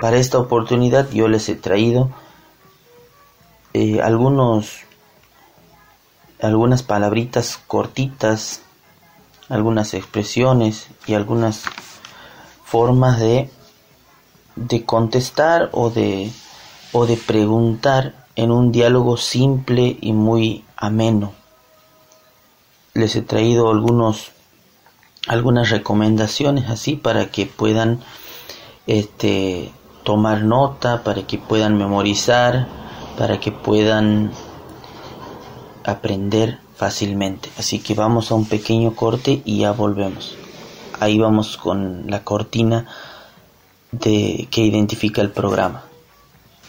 Para esta oportunidad yo les he traído eh, algunos algunas palabritas cortitas, algunas expresiones y algunas formas de de contestar o de o de preguntar en un diálogo simple y muy ameno. Les he traído algunos algunas recomendaciones así para que puedan este tomar nota, para que puedan memorizar, para que puedan aprender fácilmente. Así que vamos a un pequeño corte y ya volvemos. Ahí vamos con la cortina de que identifica el programa.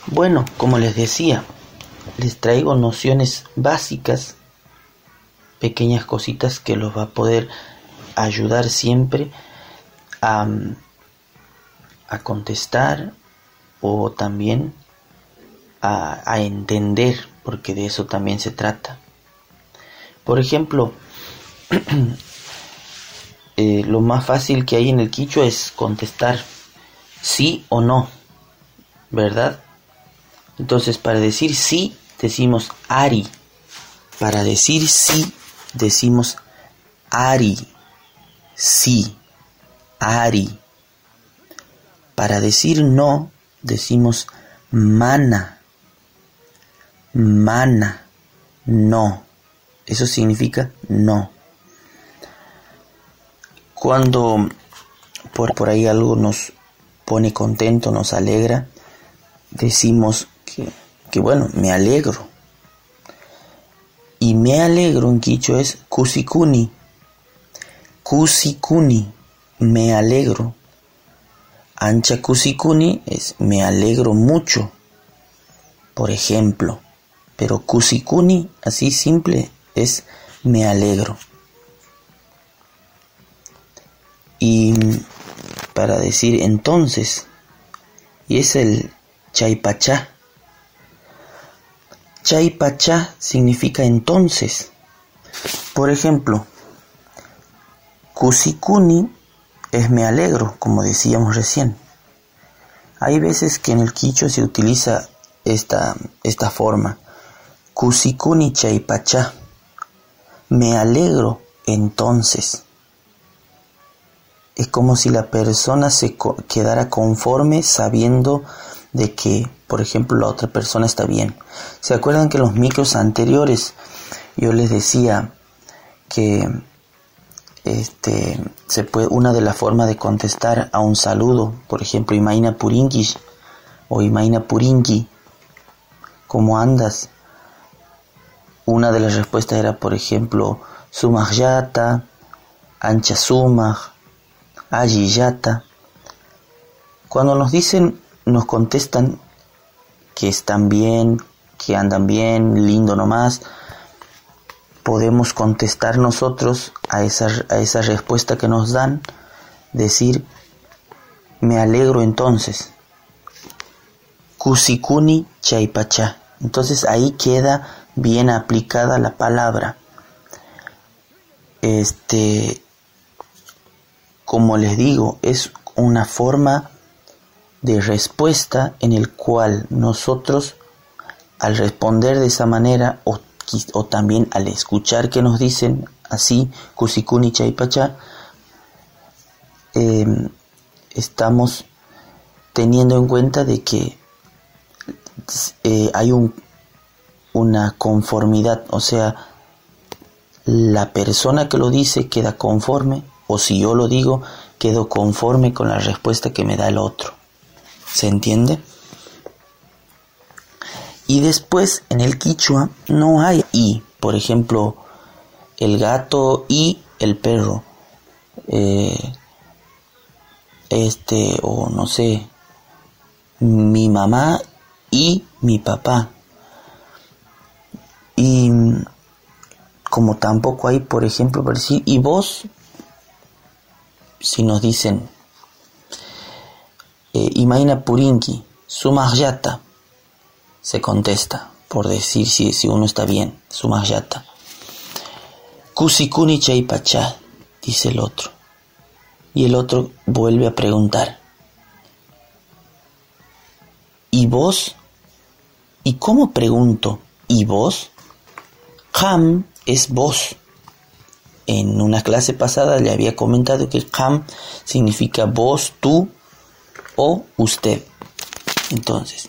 Bueno, como les decía, les traigo nociones básicas, pequeñas cositas que los va a poder ayudar siempre a, a contestar o también a, entender, porque de eso también se trata. Por ejemplo, eh, lo más fácil que hay en el quichua es contestar sí o no, ¿verdad? Entonces, para decir sí, decimos ari. Para decir sí, decimos ari. Sí, ari. Para decir no, decimos mana. Mana. No. Eso significa no. Cuando por, por ahí algo nos pone contento, nos alegra, decimos que, que bueno, me alegro. Y me alegro en quicho es kusikuni. Kusikuni, me alegro. Ancha kusikuni es me alegro mucho, por ejemplo. Pero kusikuni, así simple, es me alegro. Y para decir entonces, y es el chaipachá. Chaipachá significa entonces. Por ejemplo, kusikuni es me alegro, como decíamos recién. Hay veces que en el quicho se utiliza esta, esta forma. Kusikuni chaipachá. Me alegro entonces. Es como si la persona se quedara conforme sabiendo de que, por ejemplo, la otra persona está bien. ¿Se acuerdan que en los micros anteriores yo les decía que este, se puede, una de las formas de contestar a un saludo, por ejemplo, Imaina Purinkish o Imaina Purinki, ¿cómo andas? Una de las respuestas era, por ejemplo, Sumahyata, Ancha Sumaj, Ayiyata. Cuando nos dicen, nos contestan que están bien, que andan bien, lindo nomás, podemos contestar nosotros a esa, a esa respuesta que nos dan, decir, me alegro entonces. Kusikuni chaipacha. Entonces ahí queda bien aplicada la palabra. Este, como les digo, es una forma de respuesta en el cual nosotros al responder de esa manera o o también al escuchar que nos dicen así, Kusikuni Chaipacha, em, estamos teniendo en cuenta de que eh, hay un, una conformidad, o sea, la persona que lo dice queda conforme, o si yo lo digo, quedo conforme con la respuesta que me da el otro. ¿Se entiende? Y después en el quichua no hay y, por ejemplo, el gato y el perro. Eh, este, o no sé, mi mamá y mi papá. Y como tampoco hay, por ejemplo, para decir, y vos, si nos dicen, eh, Imaina Purinki, Sumahyata, se contesta, por decir si, si uno está bien, sumayata. Kusikuni chaipacha, dice el otro. Y el otro vuelve a preguntar. ¿Y vos? ¿Y cómo pregunto? ¿Y vos? Ham es vos. En una clase pasada le había comentado que ham significa vos, tú o usted. Entonces,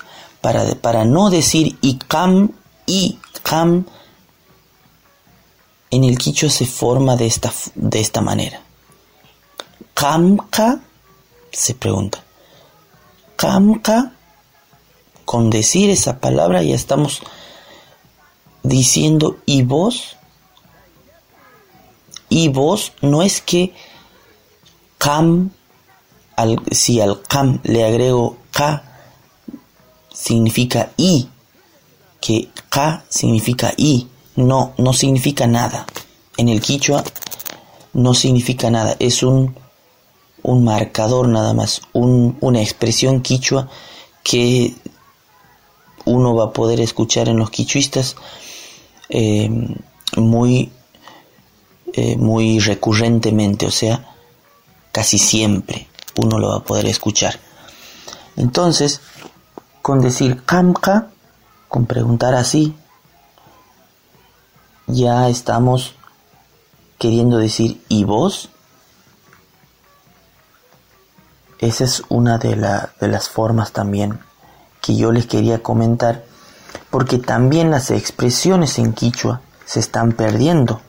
para, no decir ikam y kam, en el quicho se forma de esta, de esta manera. Kamka, se pregunta. Kamka, con decir esa palabra ya estamos diciendo y vos. Y vos no es que kam, si al kam le agrego ka, significa y, que ka significa y, no, no significa nada. En el quichua no significa nada, es un, un marcador nada más, una expresión quichua que uno va a poder escuchar en los quichuistas eh, muy, eh, muy recurrentemente, o sea, casi siempre uno lo va a poder escuchar. Entonces, con decir kamka, con preguntar así, ya estamos queriendo decir ¿y vos? Esa es una de, de las formas también que yo les quería comentar, porque también las expresiones en quichua se están perdiendo.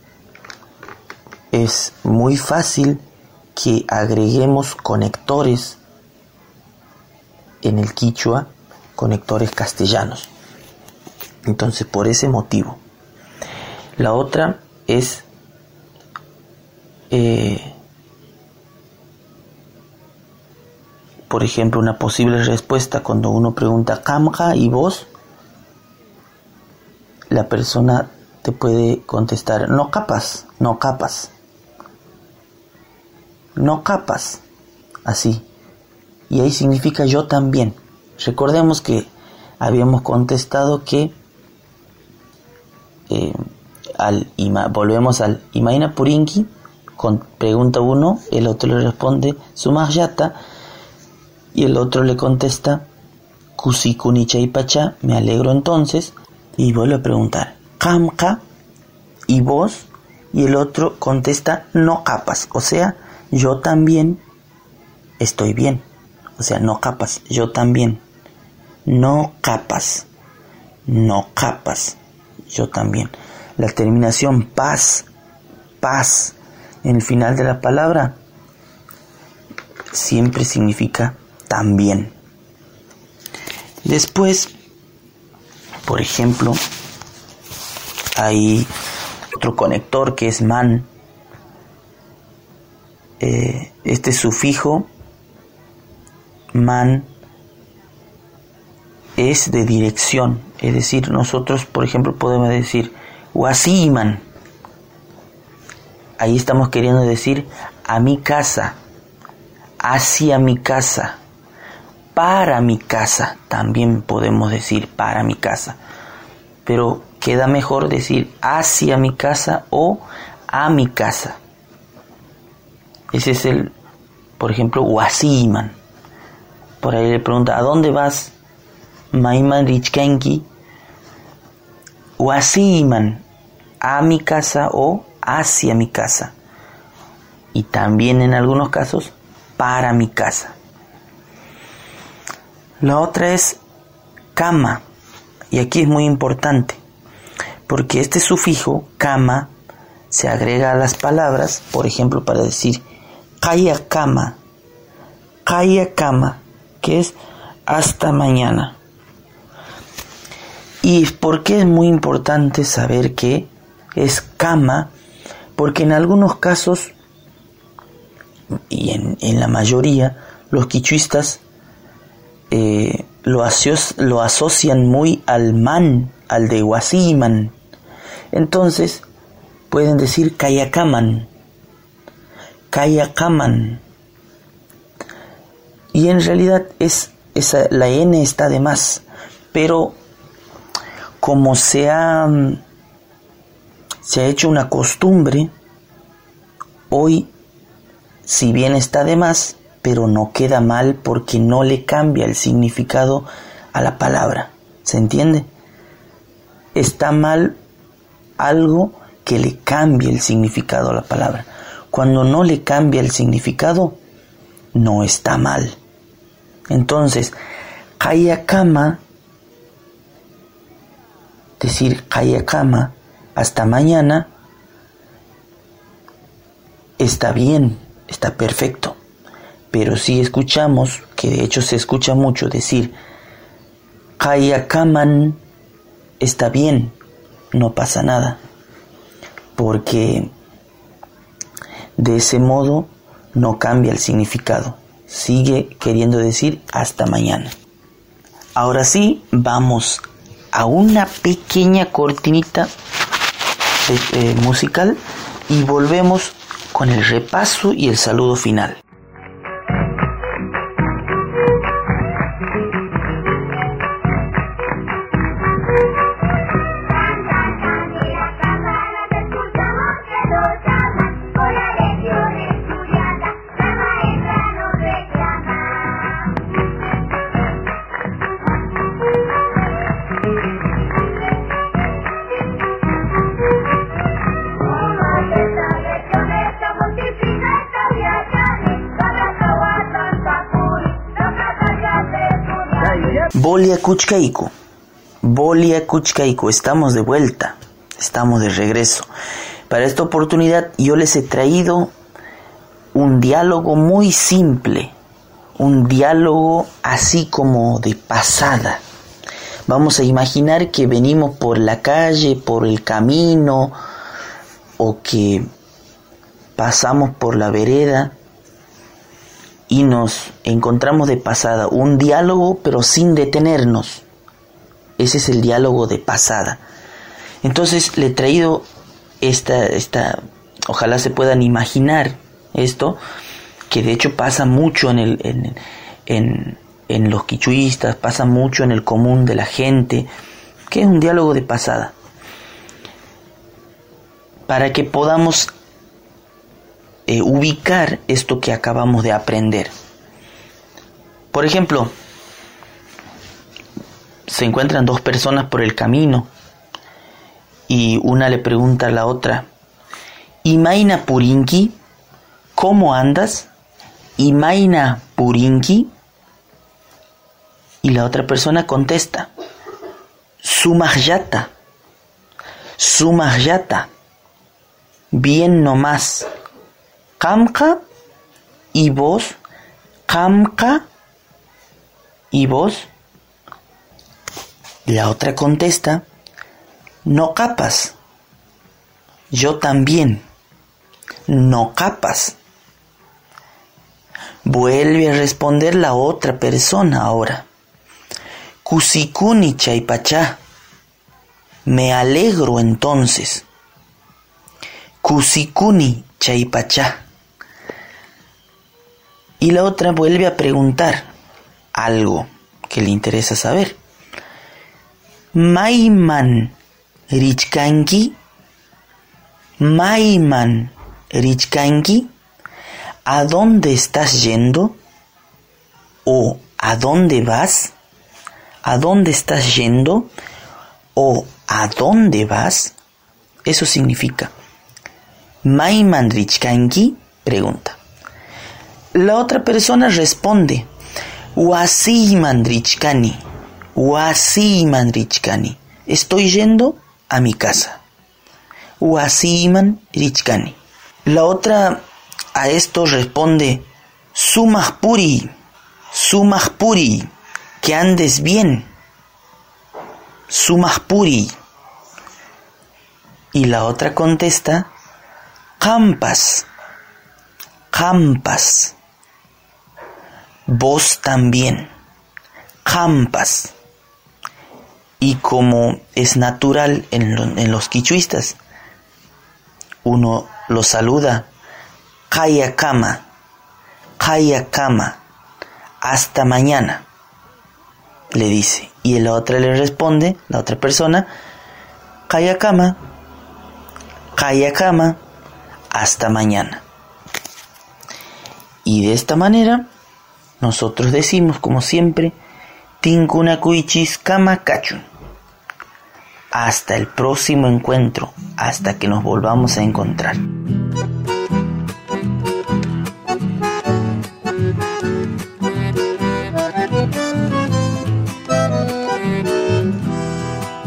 Es muy fácil que agreguemos conectores en el quichua conectores castellanos. Entonces, por ese motivo. La otra es eh, por ejemplo, una posible respuesta cuando uno pregunta Kamja y vos, la persona te puede contestar no capas, no capas, no capas, así. Y ahí significa yo también. Recordemos que habíamos contestado que eh, al volvemos al Imaina Purinki pregunta uno, el otro le responde Sumahyata y el otro le contesta Kusikunicha y Pacha, me alegro entonces, y vuelve a preguntar Kamka y vos, y el otro contesta no capas, o sea, yo también estoy bien, o sea, no capas, yo también, no capas, no capas, yo también. La terminación paz, paz, en el final de la palabra, siempre significa también. Después, por ejemplo, hay otro conector que es man. Eh, este sufijo man es de dirección, es decir, nosotros, por ejemplo, podemos decir wasiman. Ahí estamos queriendo decir a mi casa, hacia mi casa para mi casa, también podemos decir para mi casa, pero queda mejor decir hacia mi casa o a mi casa. Ese es el, por ejemplo, Wasiman. Por ahí le pregunta, ¿a dónde vas? Maiman Richkenki. Wasiman, a mi casa o hacia mi casa. Y también en algunos casos, para mi casa. La otra es kama, y aquí es muy importante, porque este sufijo kama se agrega a las palabras, por ejemplo, para decir kaya kama, kaya kama, que es hasta mañana. ¿Y por qué es muy importante saber que es kama? Porque en algunos casos, y en, en la mayoría, los quichuistas eh, lo, lo, asocian muy al man, al de Wasiman. Entonces pueden decir Kayakaman, Kayakaman. Y en realidad es esa, la N está de más, pero como se ha, se ha hecho una costumbre, hoy, si bien está de más, pero no queda mal porque no le cambia el significado a la palabra. ¿Se entiende? Está mal algo que le cambie el significado a la palabra. Cuando no le cambia el significado, no está mal. Entonces, Kayakama, decir Kayakama hasta mañana, está bien, está perfecto pero si escuchamos, que de hecho se escucha mucho decir, Kayakaman está bien, no pasa nada, porque de ese modo no cambia el significado, sigue queriendo decir hasta mañana. Ahora sí, vamos a una pequeña cortinita eh, musical y volvemos con el repaso y el saludo final. Kuchkaiku. Bolia Kuchkaiku. Estamos de vuelta. Estamos de regreso. Para esta oportunidad yo les he traído un diálogo muy simple. Un diálogo así como de pasada. Vamos a imaginar que venimos por la calle, por el camino, o que pasamos por la vereda y nos encontramos de pasada, un diálogo pero sin detenernos. Ese es el diálogo de pasada. Entonces le he traído esta, esta, ojalá se puedan imaginar esto, que de hecho pasa mucho en, el, en, en, en los quichuistas, pasa mucho en el común de la gente, que es un diálogo de pasada. Para que podamos eh, ubicar esto que acabamos de aprender. Por ejemplo, se encuentran dos personas por el camino y una le pregunta a la otra, Imaina Purinki, ¿cómo andas? Imaina Purinki. Y la otra persona contesta, Sumahyata, Sumahyata, bien nomás. Kamka y vos, Kamka y vos. La otra contesta, no capas. Yo también. No capas. Vuelve a responder la otra persona ahora. Kusikuni chaypachá. Me alegro entonces. Kusikuni chaypachá. Y la otra vuelve a preguntar algo que le interesa saber. Maiman Richkanki, Maiman Richkanki, ¿a dónde estás yendo? ¿O a dónde vas? ¿A dónde estás yendo? ¿O a dónde vas? Eso significa Maiman Richkanki pregunta. La otra persona responde, Wasi Mandrichkani, Wasi Mandrichkani, estoy yendo a mi casa. Wasi Mandrichkani. La otra a esto responde, Sumahpuri, Sumahpuri, que andes bien. Sumahpuri. Y la otra contesta, Campas, Campas vos también, campas. Y como es natural en, los quichuistas, uno lo saluda, Kaya Kama, Kaya Kama, hasta mañana, le dice. Y la otra le responde, la otra persona, Kaya Kama, Kaya Kama, hasta mañana. Y de esta manera, nosotros decimos, como siempre, Tinkunakuichis Kamakachun. Hasta el próximo encuentro, hasta que nos volvamos a encontrar.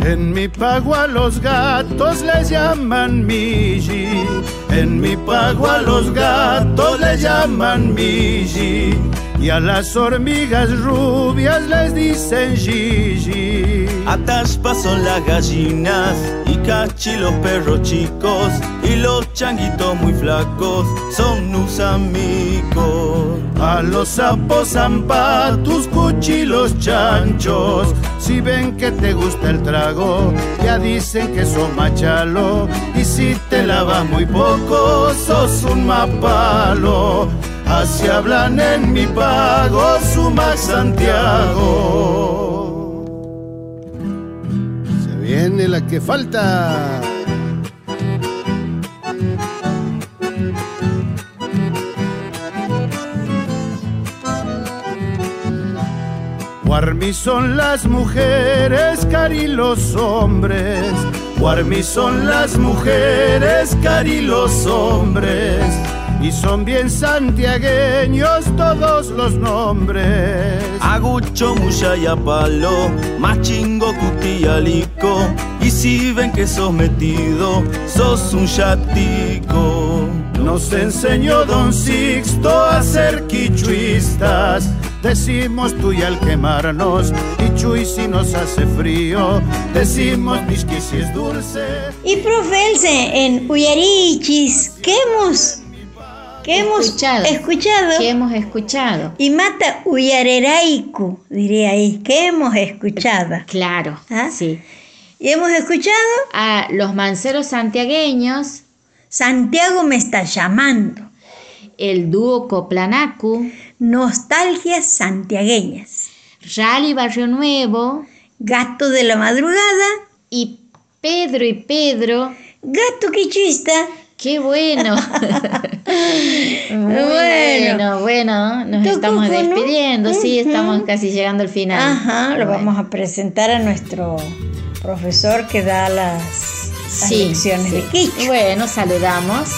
En mi pago a los gatos les llaman Miji. En mi pago a los gatos les llaman Miji. Y a las hormigas rubias les dicen Gigi. Ataspas son las gallinas y cachi los perros chicos. Y los changuitos muy flacos son tus amigos. A los sapos zampatus, cuchilos chanchos. Si ven que te gusta el trago, ya dicen que son machalo. Y si te lavas muy poco, sos un mapalo. Así hablan en mi pago, suma Santiago. Se viene la que falta. Guarmi son las mujeres, cari los hombres. Guarmi son las mujeres, cari los hombres y son bien santiagueños todos los nombres. Agucho, Mushaya, Palo, Machingo, Cutialico. Y si ven que sos metido, sos un chatico. Nos enseñó Don Sixto a ser quichuistas. Decimos tú y al quemarnos, y chuy si nos hace frío, decimos misqui si es dulce. Y profelse en Uyarichis, ¿qué hemos que hemos escuchado. escuchado. Que hemos escuchado. Y mata uyareraiku, diría ahí, que hemos escuchado. Claro, ¿Ah? sí. Y hemos escuchado A los manceros santiagueños, Santiago me está llamando. el dúo Coplanacu, Nostalgias santiagueñas. Rally Barrio Nuevo Gato de la madrugada. y Pedro y Pedro. Gato quichuista. ¡Qué bueno! Bueno. bueno, nos estamos despidiendo, sí, estamos casi llegando al final. Ajá, lo Bueno. vamos a presentar a nuestro profesor que da las, las Sí, lecciones sí. de quichua. Bueno, saludamos.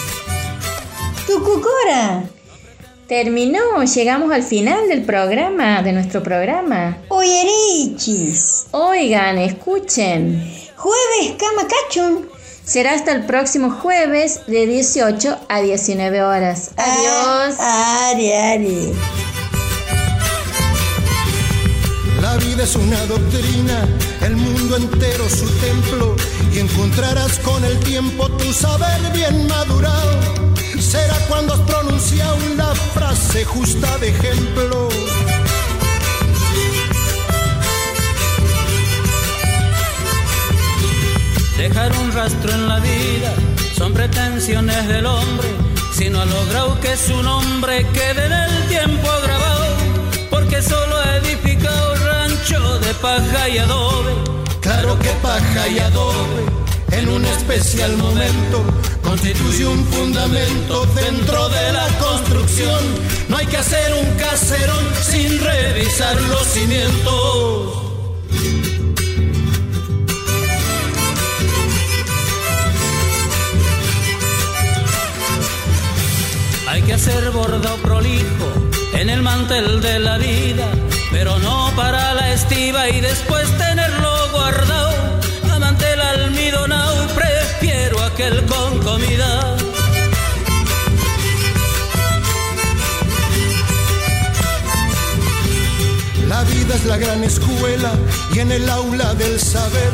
Tucucora. Terminó, llegamos al final del programa, de nuestro programa. Oyerichis. Oigan, escuchen. Jueves Camacachun. Será hasta el próximo jueves de 18 a 19 horas. Adiós. Ah, Ari, Ari. La vida es una doctrina, el mundo entero su templo, y encontrarás con el tiempo tu saber bien madurado. Será cuando has pronunciado la frase justa de ejemplo. Dejar un rastro en la vida son pretensiones del hombre, si no ha logrado que su nombre quede en el tiempo grabado, porque solo ha edificado rancho de paja y adobe. Claro que paja y adobe en un especial momento constituye un fundamento dentro de la construcción. No hay que hacer un caserón sin revisar los cimientos. Que hacer bordo prolijo en el mantel de la vida, pero no para la estiva y después tenerlo guardado. Amante el almidonado, prefiero aquel con comida. La vida es la gran escuela y en el aula del saber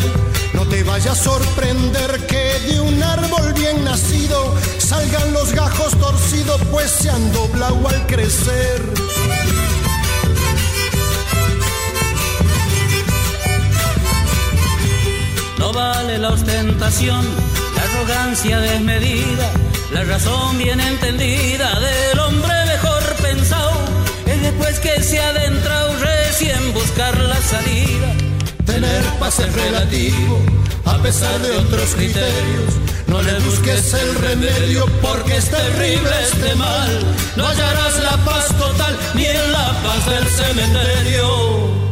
no te vaya a sorprender que de un árbol bien nacido salgan los gajos torcidos pues se han doblado al crecer. No vale la ostentación, la arrogancia desmedida, la razón bien entendida del hombre mejor pensado. Es después que se ha adentrado recién buscar la salida. Tener paz es relativo a pesar de otros criterios. No le busques el remedio porque es terrible este mal. No hallarás la paz total ni en la paz del cementerio.